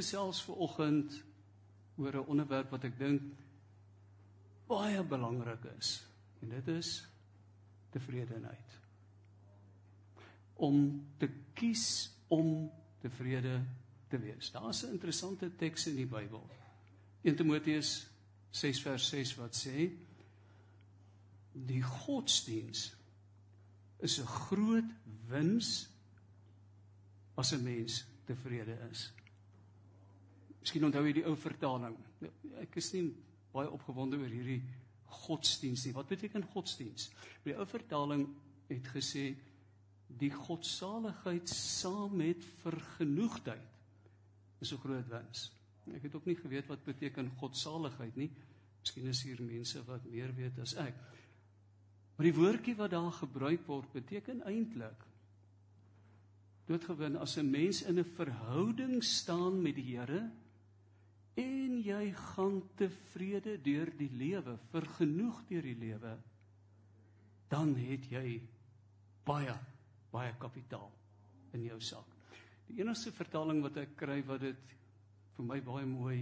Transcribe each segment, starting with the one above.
gesels ver oggend oor 'n onderwerp wat ek dink baie belangrik is. En dit is tevredenheid. Om te kies om tevrede te wees. Daar's 'n interessante teks in die Bybel. 1 Timoteus 6 vers 6 wat sê die godsdiens is 'n groot wins as 'n mens tevrede is. Miskien onthou jy die ou vertaling. Ek is nie baie opgewonde oor hierdie godsdiens nie. Wat beteken godsdiens? Die ou vertaling het gesê die godsaligheid saam met vergenoegdheid is 'n groot wins. Ek het ook nie geweet wat beteken godsaligheid nie. Miskien is hier mense wat meer weet as ek. Maar die woordjie wat daar gebruik word beteken eintlik doodgewoon as 'n mens in 'n verhouding staan met die Here en jy gaan tevrede deur die lewe, vergenoeg deur die lewe, dan het jy baie baie kapitaal in jou sak. Die enigste vertaling wat ek kry wat dit vir my baie mooi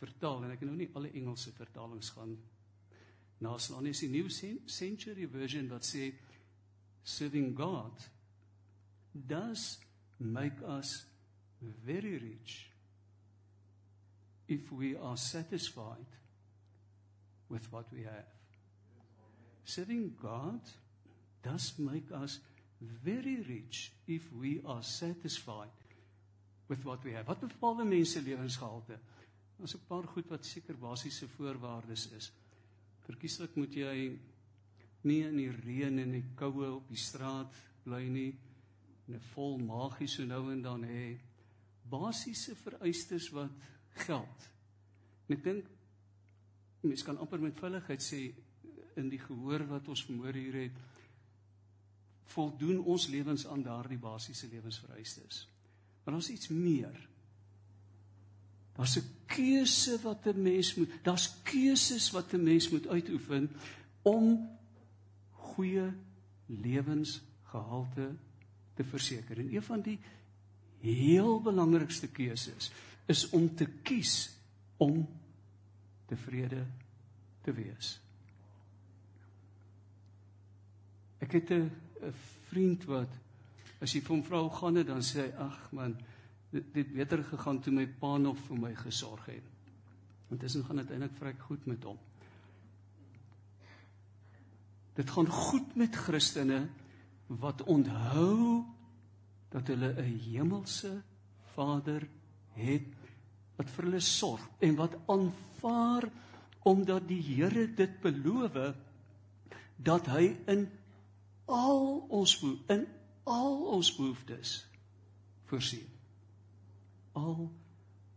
vertaal en ek het nou nie alle Engelse vertalings gaan naslaan nie, is die New Century Version wat sê serving God does make us very rich if we are satisfied with what we have. Serving God does make us very rich if we are satisfied with what we have. Wat bepaal 'n mens se lewensgehalte? Daar's 'n paar goed wat seker basiese voorwaardes is. Verkieslik moet jy nie in die reën en die koue op die straat bly nie 'n vol magiese nou en dan hê basiese vereistes wat geld. En ek dink mense kan amper met veiligheid sê in die gehoor wat ons vermoor hier het voldoen ons lewens aan daardie basiese lewensvereistes. Maar daar's iets meer. Daar's 'n keuse wat 'n mens moet, daar's keuses wat 'n mens moet uitoefen om goeie lewensgehalte te verseker. En een van die heel belangrikste keuses is om te kies om tevrede te wees. Ek het 'n vriend wat as jy hom vra hoe gaan dit dan sê hy ag man dit het beter gegaan toe my pa nog vir my gesorg het. Intussen gaan dit eintlik vrek goed met hom. Dit gaan goed met Christene wat onthou dat hulle 'n hemelse Vader het wat vir hulle sorg en wat aanvaar omdat die Here dit beloof dat hy in al ons in al ons behoeftes voorsien. Al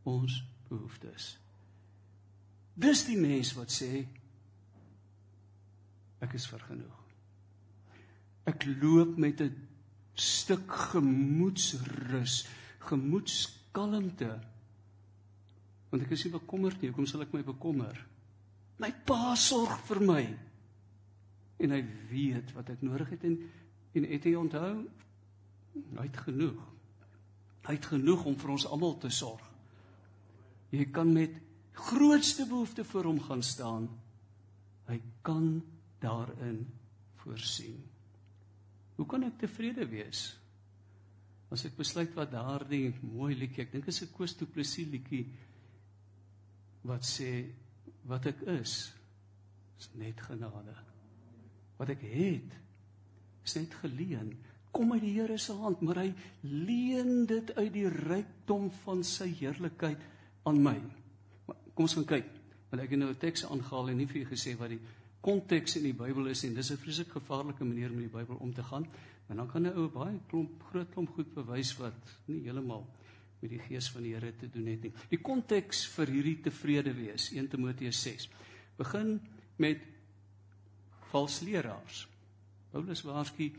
ons behoeftes. Dis die mens wat sê ek is vergenoeg. Ek loop met 'n stuk gemoedsrus, gemoedskalmte. Want ek is nie bekommerd nie. Hoekom sal ek my bekommer? My Pa sorg vir my. En hy weet wat ek nodig het en en het hy onthou? Hy het genoeg. Hy het genoeg om vir ons almal te sorg. Jy kan met grootste behoefte voor hom gaan staan. Hy kan daarin voorsien. Hoe kan ek tevrede wees? As ek besluit wat daardie mooi liedjie, ek dink is 'n Koos Du Plessis liedjie wat sê wat ek is is net genade. Wat ek het is net geleen. Kom uit die Here se hand, maar hy leen dit uit die rykdom van sy heerlikheid aan my. Kom ons gaan kyk. Want ek het nou 'n teks aangehaal en nie vir julle gesê wat die konteks in die Bybel is en dis 'n vreeslik gevaarlike manier om die Bybel om te gaan. En dan kan 'n ou baie klomp groot klomp goed bewys wat nie heeltemal met die gees van die Here te doen het nie. Die konteks vir hierdie tevrede wees, 1 Timoteus 6, begin met valse leraars. Paulus waarsku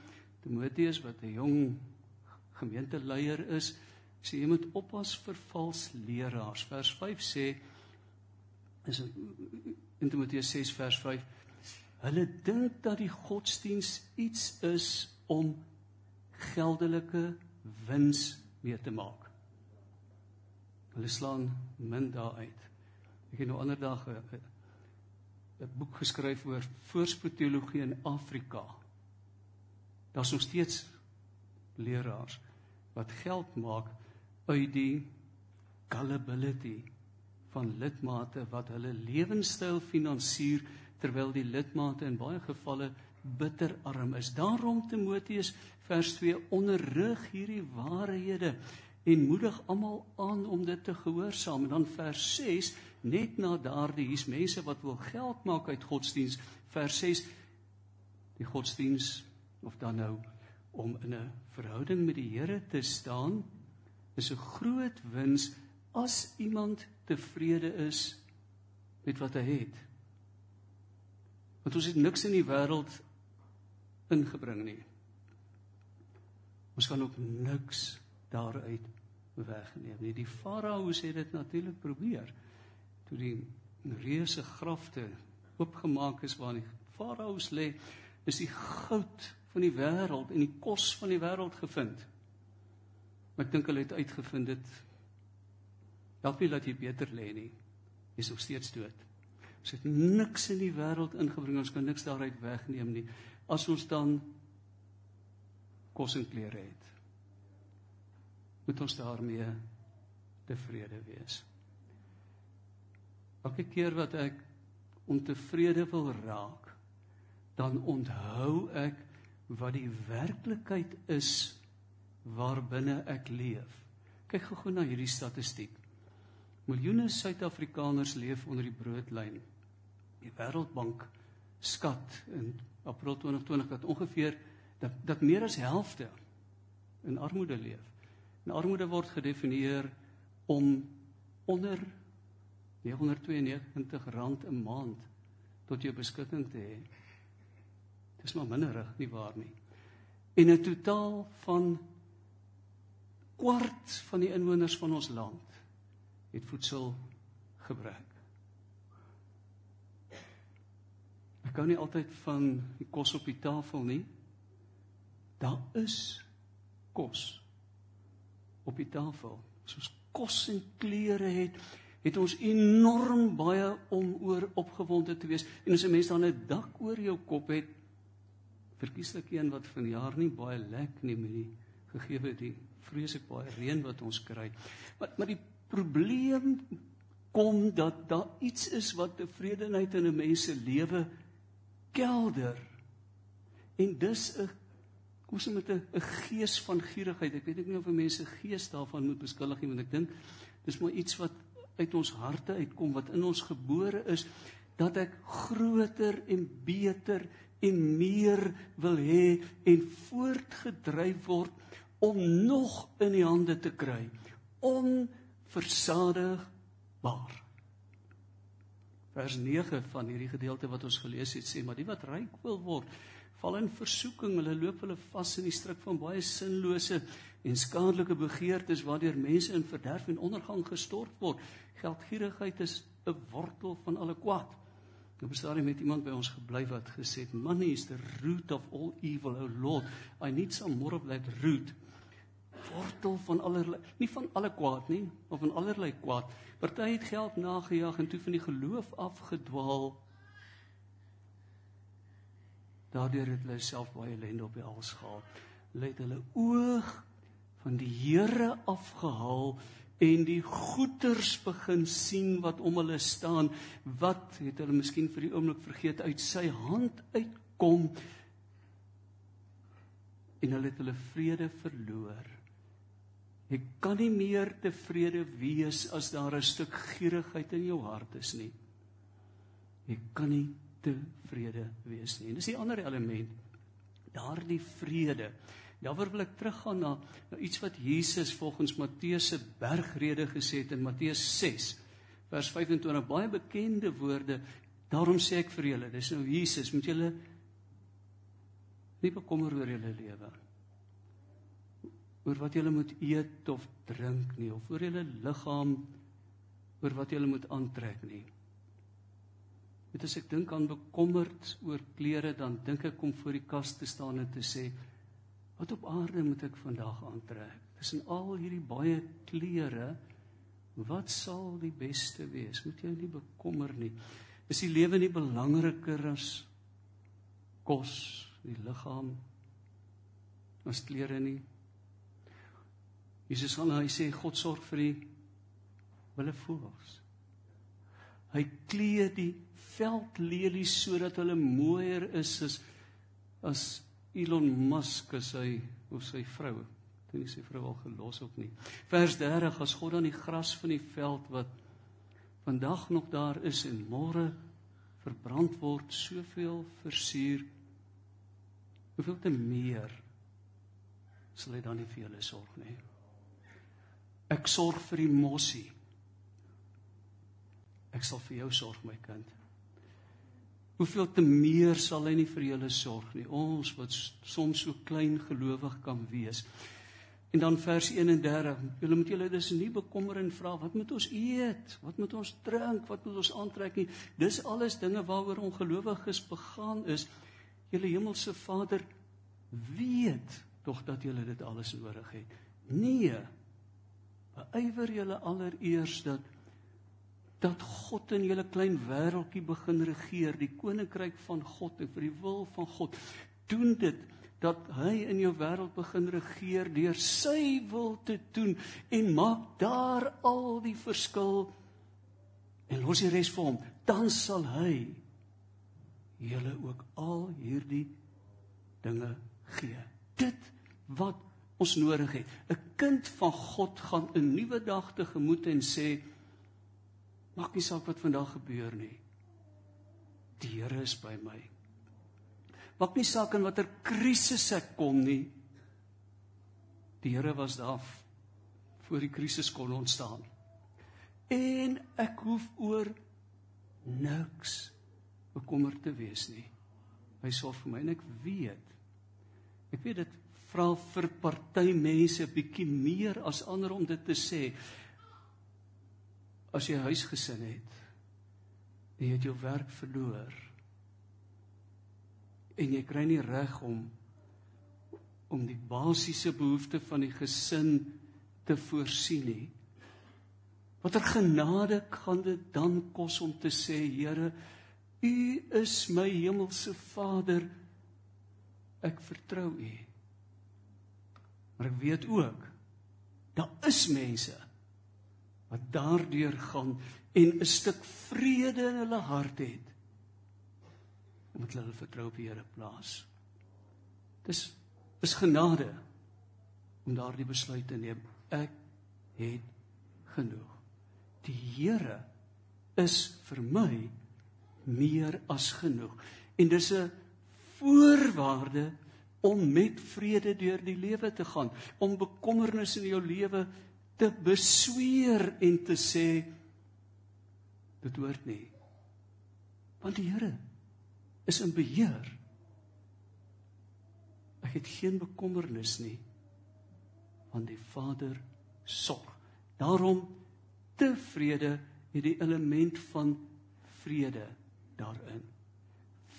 Timoteus wat 'n jong gemeenteleier is, sê jy moet oppas vir valse leraars. Vers 5 sê is in Timoteus 6 vers 5 Hulle dink dat die godsdiens iets is om geldelike wins mee te maak. Hulle slaan min daar uit. Ek het nou ander dag 'n boek geskryf oor voorspoedteologie in Afrika. Daar's nog steeds leraars wat geld maak uit die gullibility van lidmate wat hulle lewenstyl finansier terwyl die lidmate in baie gevalle bitter arm is. Daarom Timoteus vers 2 onderrig hierdie waarhede en moedig almal aan om dit te gehoorsaam. En dan vers 6 net na daardie hier's mense wat wil geld maak uit godsdiens. Vers 6 die godsdiens of dan nou om in 'n verhouding met die Here te staan is 'n groot wins as iemand tevrede is met wat hy het. Want ons het niks in die wêreld ingebring nie. Ons kan ook niks daaruit wegneem nie. Die farao's het dit natuurlik probeer. Toe die reuse grafte oopgemaak is waar die farao's lê, is die goud van die wêreld en die kos van die wêreld gevind. Maar ek dink hulle het uitgevind dit help nie dat jy beter lê nie. Jy's nog steeds dood. Ons het niks in die wêreld ingebring, ons kan niks daaruit wegneem nie. As ons dan kos en klere het, moet ons daarmee tevrede wees. Elke keer wat ek ontevrede wil raak, dan onthou ek wat die werklikheid is waarbinne ek leef. Kyk gou-gou na hierdie statistiek. Miljoene Suid-Afrikaners leef onder die broodlyn. Die Wêreldbank skat in April 2020 dat ongeveer dat dat meer as helfte in armoede leef. En armoede word gedefinieer om onder 992 rand 'n maand tot jou beskikking te hê. Dis maar minderig, nie waar nie. En 'n totaal van kwart van die inwoners van ons land het voedsel gebrek. Ek kan nie altyd van die kos op die tafel nie. Daar is kos op die tafel. As ons kos en klere het, het ons enorm baie om oor opgewonde te wees. En as 'n mens dan 'n dak oor jou kop het, verkieslik een wat van jaar nie baie lek nie met die gegee word die vreeslik baie reën wat ons kry. Maar maar die probleem kom dat daar iets is wat tevredenheid in 'n mens se lewe kelder. En dis 'n kom se met 'n gees van gierigheid. Ek weet ek nie of mense gees daarvan moet beskuldig nie, want ek dink dis maar iets wat uit ons harte uitkom wat in ons gebore is dat ek groter en beter en meer wil hê en voortgedryf word om nog in die hande te kry. On versadigbaar. Vers 9 van hierdie gedeelte wat ons gelees het sê maar die wat ryk wil word, val in versoeking, hulle loop hulle vas in die struik van baie sinlose en skadelike begeertes waardeur mense in verderf en ondergang gestort word. Geldgierigheid is 'n wortel van alle kwaad. Nou bestaan jy met iemand by ons gebly wat gesê het money is the root of all evil, oh Lord, I need some more of that root wortel van allerlei nie van alle kwaad nie, maar van allerlei kwaad. Party het geld nagejaag en toe van die geloof afgedwaal. Daardeur het hulle self baie ellende op die hals gehad. Hulle het hulle oog van die Here afgehaal en die goeters begin sien wat om hulle staan. Wat het hulle miskien vir die oomblik vergeet uit sy hand uitkom? En hulle het hulle vrede verloor. Jy kan nie meer tevrede wees as daar 'n stuk gierigheid in jou hart is nie. Jy kan nie tevrede wees nie. En dis die ander element. Daardie vrede. Daaroor wil ek teruggaan na na iets wat Jesus volgens Matteus se bergrede gesê het in Matteus 6 vers 25 baie bekende woorde. Daarom sê ek vir julle, dis nou Jesus, moet julle nie bekommer oor julle lewe nie oor wat jy moet eet of drink nie of oor jou liggaam oor wat jy moet aantrek nie. Dit as ek dink aan bekommerd oor klere dan dink ek om voor die kas te staan en te sê wat op aarde moet ek vandag aantrek? Tussen al hierdie baie klere Wat sal die beste wees? Moet jou nie bekommer nie. Is die lewe nie belangriker as kos, die liggaam, as klere nie? Jesus gaan hy sê God sorg vir die wille voels. Hy klee die veldlelies sodat hulle mooier is as as Elon Musk as hy of sy vrou toe nie sy vrou al gelos op nie. Vers 30 as God dan die gras van die veld wat vandag nog daar is en môre verbrand word, soveel versuur, hoeveel te meer sal hy dan nie vir julle sorg nie. Ek sorg vir die mossie. Ek sal vir jou sorg my kind. Hoeveel te meer sal hy nie vir julle sorg nie. Ons wat soms so klein gelowig kan wees. En dan vers 31. Julle moet julle dus nie bekommer en vra wat moet ons eet? Wat moet ons drink? Wat moet ons aantrek nie? Dis alles dinge waaroor ongelowiges begaan is. Julle hemelse Vader weet tog dat julle dit alles nodig het. Nee. Beywer julle allereers dat dat God in julle klein wêreltjie begin regeer, die koninkryk van God en vir die wil van God. Doen dit dat hy in jou wêreld begin regeer deur sy wil te doen en maak daar al die verskil. En los die res vir hom dan sal hy julle ook al hierdie dinge gee. Dit wat ons nodig het 'n kind van God gaan 'n nuwe dag tegemoet en sê maak nie saak wat vandag gebeur nie die Here is by my Maak nie saak in watter krisis ek kom nie. Die Here was daar voor die krisis kon ontstaan. En ek hoef oor niks bekommerd te wees nie. Hy sorg vir my en ek weet. Ek weet dit vra vir party mense 'n bietjie meer as ander om dit te sê. As jy huisgesin het jy het jou werk verloor, en jy kry nie reg om om die basiese behoeftes van die gesin te voorsien nie. Watter genade kan dit dan kos om te sê Here, U is my hemelse Vader. Ek vertrou U. Maar ek weet ook daar is mense wat daardeur gaan en 'n stuk vrede in hulle hart het omdat hulle vertrou op die Here plaas. Dis is genade om daardie besluit te neem. Ek het genoeg. Die Here is vir my meer as genoeg. En dis 'n voorwaarde om met vrede deur die lewe te gaan, om bekommernis in jou lewe te besweer en te sê dit hoort nie. Want die Here is in beheer. Ek het geen bekommernis nie want die Vader sorg. Daarom tevrede het die element van vrede daarin.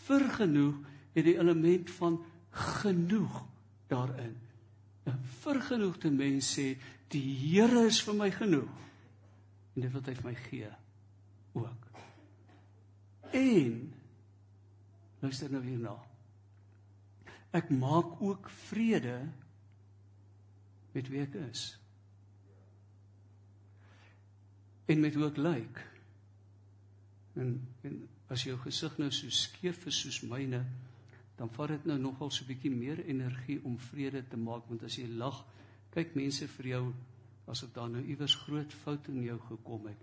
Vergenoeg het die element van genoeg daarin. 'n Vergenoegde mens sê die Here is vir my genoeg en dit wat hy vir my gee ook. En Luister nou hierna. Ek maak ook vrede met wie ek is. En met hoe ek lyk. En, en as jou gesig nou so skeef is soos myne, dan vat dit nou nogal so 'n bietjie meer energie om vrede te maak want as jy lag, kyk mense vir jou asof daar nou iewers groot foute in jou gekom het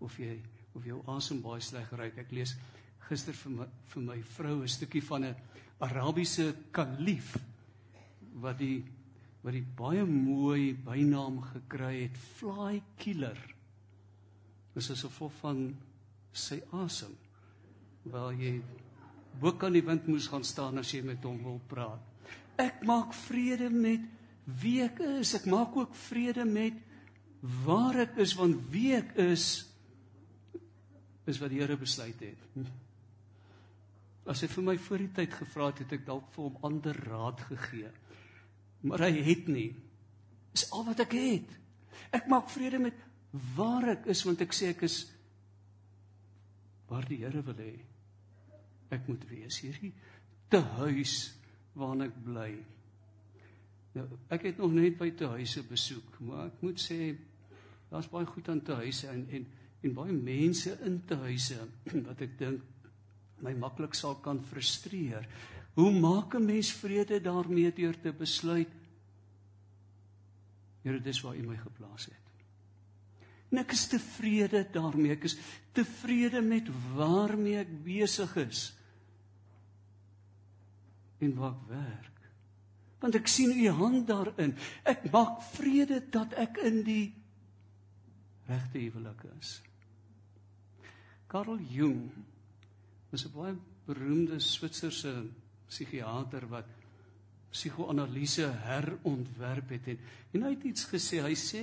of jy of jou asem baie sleg ry. Ek lees gister vir my, vir my vrou 'n stukkie van 'n Arabiese kalif wat die wat die baie mooi bynaam gekry het fly killer. Dis as gevolg van sy asem. Wel jy boek aan die wind moes gaan staan as jy met hom wil praat. Ek maak vrede met wie ek is. Ek maak ook vrede met waar ek is want wie ek is is wat die Here besluit het. As hy vir my voor die tyd gevra het, het ek dalk vir hom ander raad gegee. Maar hy het nie. Dis al wat ek het. Ek maak vrede met waar ek is want ek sê ek is waar die Here wil hê ek moet wees hierdie te huis waarin ek bly. Nou ek het nog net by te huise besoek, maar ek moet sê daar's baie goed aan te huise en en en baie mense in te huise wat ek dink my maklik sal kan frustreer. Hoe maak 'n mens vrede daarmee deur te besluit Here dis waar U my geplaas het. En ek is tevrede daarmee. Ek is tevrede met waarmee ek besig is en waar ek werk. Want ek sien u hand daarin. Ek maak vrede dat ek in die regte huwelik is. Carl Jung is 'n baie beroemde Switserse psigiater wat psigoanalise herontwerp het en, en hy het iets gesê. Hy sê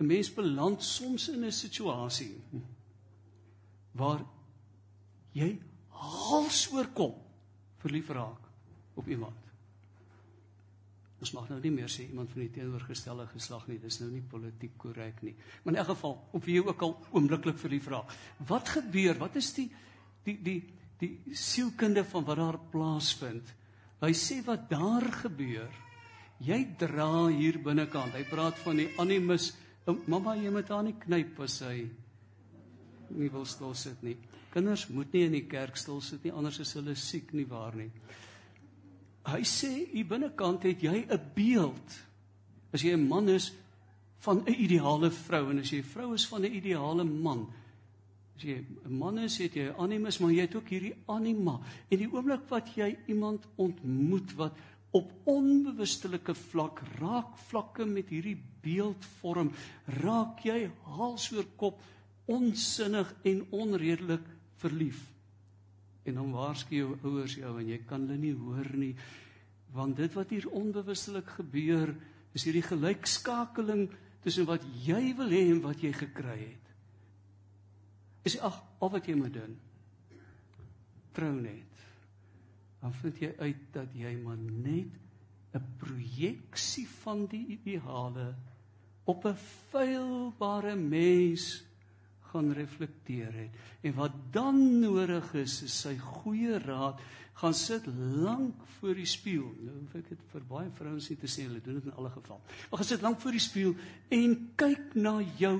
'n mens beland soms in 'n situasie waar jy hals oor kop verlief raak op iemand. Ons mag nou nie meer sê iemand van die teenoorgestelde geslag nie, dis nou nie politiek korrek nie. Maar in elk geval, of jy ook al oombliklik vir die vraag, wat gebeur? Wat is die die die die sielkunde van wat daar plaasvind? Hy sê wat daar gebeur. Jy dra hier binnekant. Hy praat van die animus. Mamma, jy moet aan die knyp as hy nie wil stil sit nie. Kinders moet nie in die kerk stil sit nie, anders is hulle siek nie waar nie hy sê hier binnekant het jy 'n beeld. As jy 'n man is van 'n ideale vrou en as jy 'n vrou is van 'n ideale man. As jy 'n man is, het jy 'n animus, maar jy het ook hierdie anima. En die oomblik wat jy iemand ontmoet wat op onbewustelike vlak raak vlakke met hierdie beeld vorm, raak jy hals oor kop onsinnig en onredelik verlief en dan waarsku jou ouers jou en jy kan hulle nie hoor nie want dit wat hier onbewustelik gebeur is hierdie gelykskakeling tussen wat jy wil hê en wat jy gekry het. Is ag al wat jy moet doen trou net. Dan vind jy uit dat jy maar net 'n projeksie van die ideale op 'n feilbare mens gaan reflekteer het. En wat dan nodig is, is sy goeie raad. Gaan sit lank voor die spieël. Nou hoef ek dit vir baie vrouens nie te sê, hulle doen dit in alle geval. Maar gaan sit lank voor die spieël en kyk na jou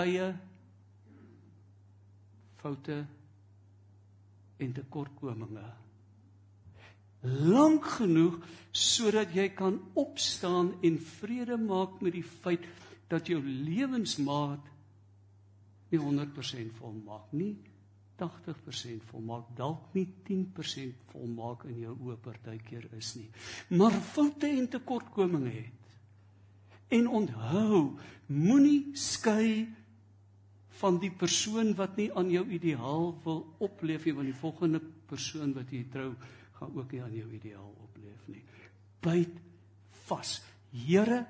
eie foute en tekortkominge. Lank genoeg sodat jy kan opstaan en vrede maak met die feit dat jou lewensmaat nie 100% volmaak nie 80% volmaak dalk nie 10% volmaak in jou oë partykeer is nie. Maar foute en tekortkominge het. En onthou moenie skei van die persoon wat nie aan jou ideaal wil opleef nie want die volgende persoon wat jy trou gaan ook nie aan jou ideaal opleef nie. Byt vas. Here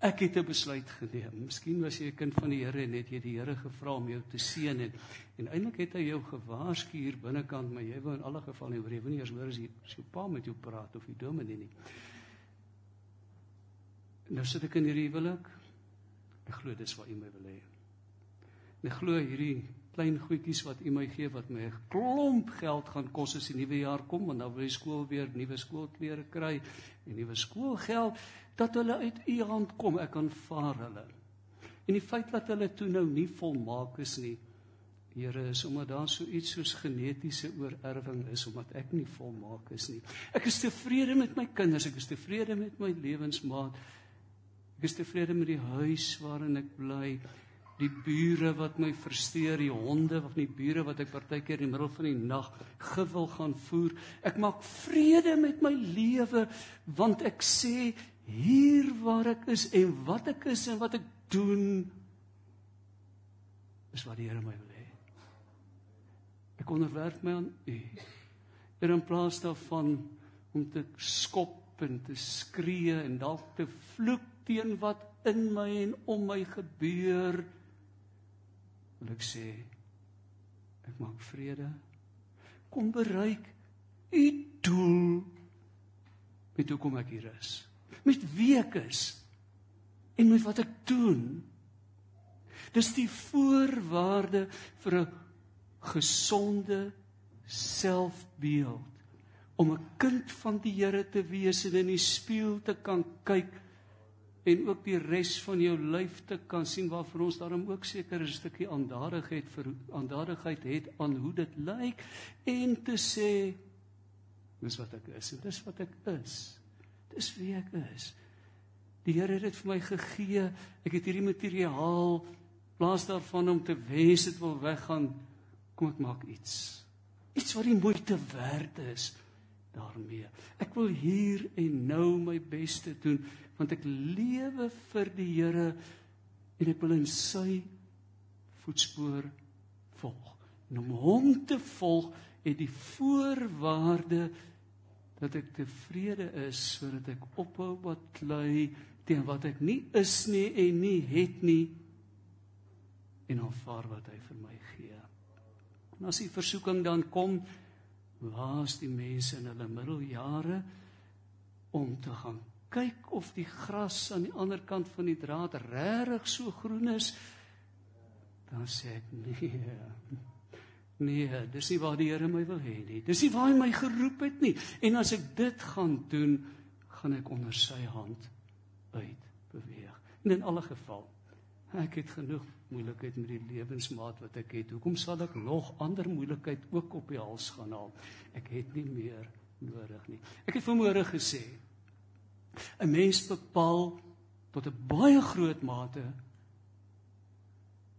Ek het 'n besluit geneem. Miskien was jy 'n kind van die Here en het jy die Here gevra om jou te seën en en eintlik het hy jou gewaarsku hier binnekant, maar jy wou in alle geval nie oor jy wil nie eers hoor as jy so pa met jou praat of die dominee nie. Nou sit ek in hierdie huwelik. Ek glo dis wat U my wil hê. Ek glo hierdie klein goedjies wat U my gee wat my 'n klomp geld gaan kos as die nuwe jaar kom want dan wil die skool weer nuwe skoolklere kry en nuwe skoolgeld dat hulle uit U hand kom ek aanvaar hulle. En die feit dat hulle toe nou nie volmaak is nie Here is omdat daar so iets soos genetiese oorerwing is omdat ek nie volmaak is nie. Ek is tevrede met my kinders, ek is tevrede met my lewensmaat. Ek is tevrede met die huis waarin ek bly die bure wat my frustreer, die honde of die bure wat ek partykeer in die middel van die nag gewil gaan voer. Ek maak vrede met my lewe want ek sê hier waar ek is en wat ek is en wat ek doen is wat die Here my wil hê. Ek onderwerp my aan U. Er in plaas daarvan om te skop en te skree en dalk te vloek teen wat in my en om my gebeur wil ek sê ek maak vrede. Kom bereik u doel met hoekom ek hier is. Met wie ek is en met wat ek doen. Dis die voorwaarde vir 'n gesonde selfbeeld. Om 'n kind van die Here te wees en in die spieël te kan kyk en ook die res van jou lyf te kan sien waarvoor ons daarom ook seker 'n stukkie aandadigheid vir aandadigheid het aan hoe dit lyk en te sê dis wat ek is en dis wat ek is. Dis wie ek is. Die Here het dit vir my gegee. Ek het hierdie materiaal. Plaas daarvan om te wens dit wil weggaan. Kom ek maak iets. Iets wat die moeite werd is daarmee. Ek wil hier en nou my bes te doen want ek lewe vir die Here en ek wil in sy voetspoor volg. En om hom te volg het die voorwaarde dat ek tevrede is sodat ek ophou wat klei teen wat ek nie is nie en nie het nie en aanvaar wat hy vir my gee. En as die versoeking dan kom, waar's die mense in hulle middeljare om te gaan kyk of die gras aan die ander kant van die draad regtig so groen is, dan sê ek nee. Nee, dis nie waar die Here my wil hê nie. Dis nie waar hy my geroep het nie. En as ek dit gaan doen, gaan ek onder sy hand uit beweeg. En in alle geval, ek het genoeg moeilikheid met die lewensmaat wat ek het. Hoekom sal ek nog ander moeilikheid ook op die hals gaan haal? Ek het nie meer nodig nie. Ek het vanmôre gesê, 'n mens bepaal tot 'n baie groot mate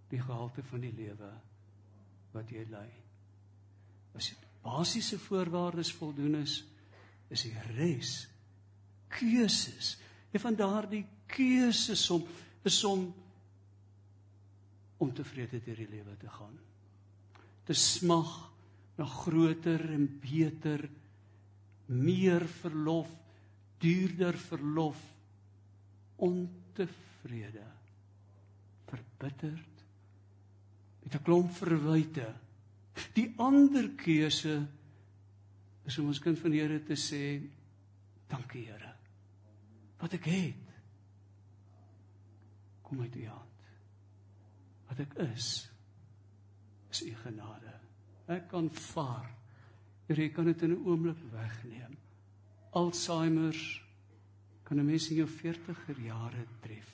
die gehalte van die lewe wat jy lei. As dit basiese voorwaardes voldoen is, is die res keuses. Een van daardie keuses om is om om tevrede deur die lewe te gaan. Te smag na groter en beter meer verlof duurder verlof ontevrede verbitterd met 'n klomp verwyte. Die ander keuse is om ons kind van die Here te sê dankie Here. Wat ek het kom uit u hand. Wat ek is is u genade. Ek kan vaar. Here jy kan dit in 'n oomblik wegneem Alzheimer's kan 'n mens in jou 40er jare tref.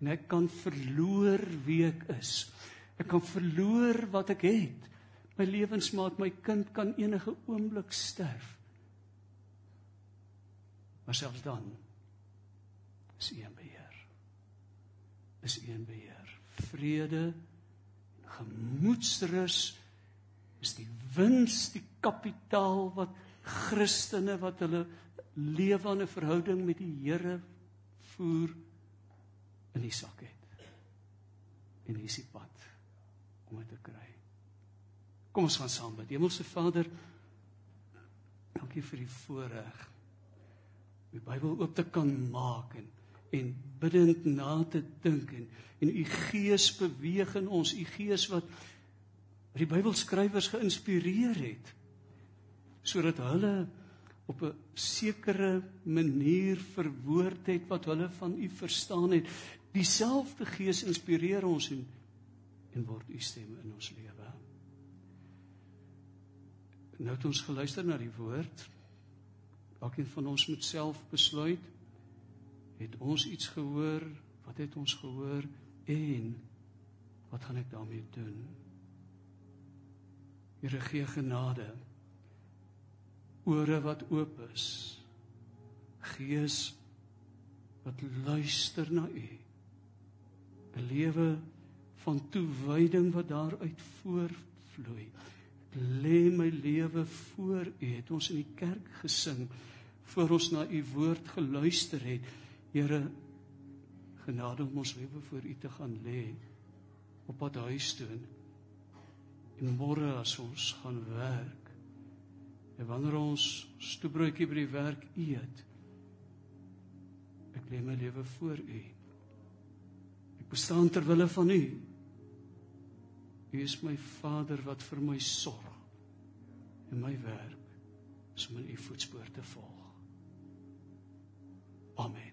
En ek kan verloor wie ek is. Ek kan verloor wat ek het. My lewensmaat, my kind kan enige oomblik sterf. Maar selfs dan is U in beheer. Is U in beheer. Vrede, gemoedsrus is die wins, die kapitaal wat Christene wat hulle lewe aan 'n verhouding met die Here voer in die sak het. En hier is die pad om dit te kry. Kom ons gaan saam bid. Hemelse Vader, dankie vir die voorreg om die Bybel oop te kan maak en en bidend na te dink en en u gees beweeg in ons, u gees wat die Bybelskrywers geïnspireer het sodat hulle op 'n sekere manier verwoord het wat hulle van u verstaan het. Dieselfde Gees inspireer ons en en word u stem in ons lewe. Nou het ons geluister na die woord. Elkeen van ons moet self besluit. Het ons iets gehoor? Wat het ons gehoor en wat gaan ek daarmee doen? Here gee genade ore wat oop is. Gees wat luister na U. 'n Lewe van toewyding wat daaruit voortvloei. Lê my lewe voor U. Het ons in die kerk gesing voor ons na U woord geluister het. Here genade om ons lewe voor U te gaan lê op pad huis toe. En môre as ons gaan werk En wanneer ons stoebroodjie by die werk eet, ek lê my lewe voor U. Ek bestaan ter wille van U. U is my Vader wat vir my sorg. En my werk is om in U voetspoor te volg. Amen.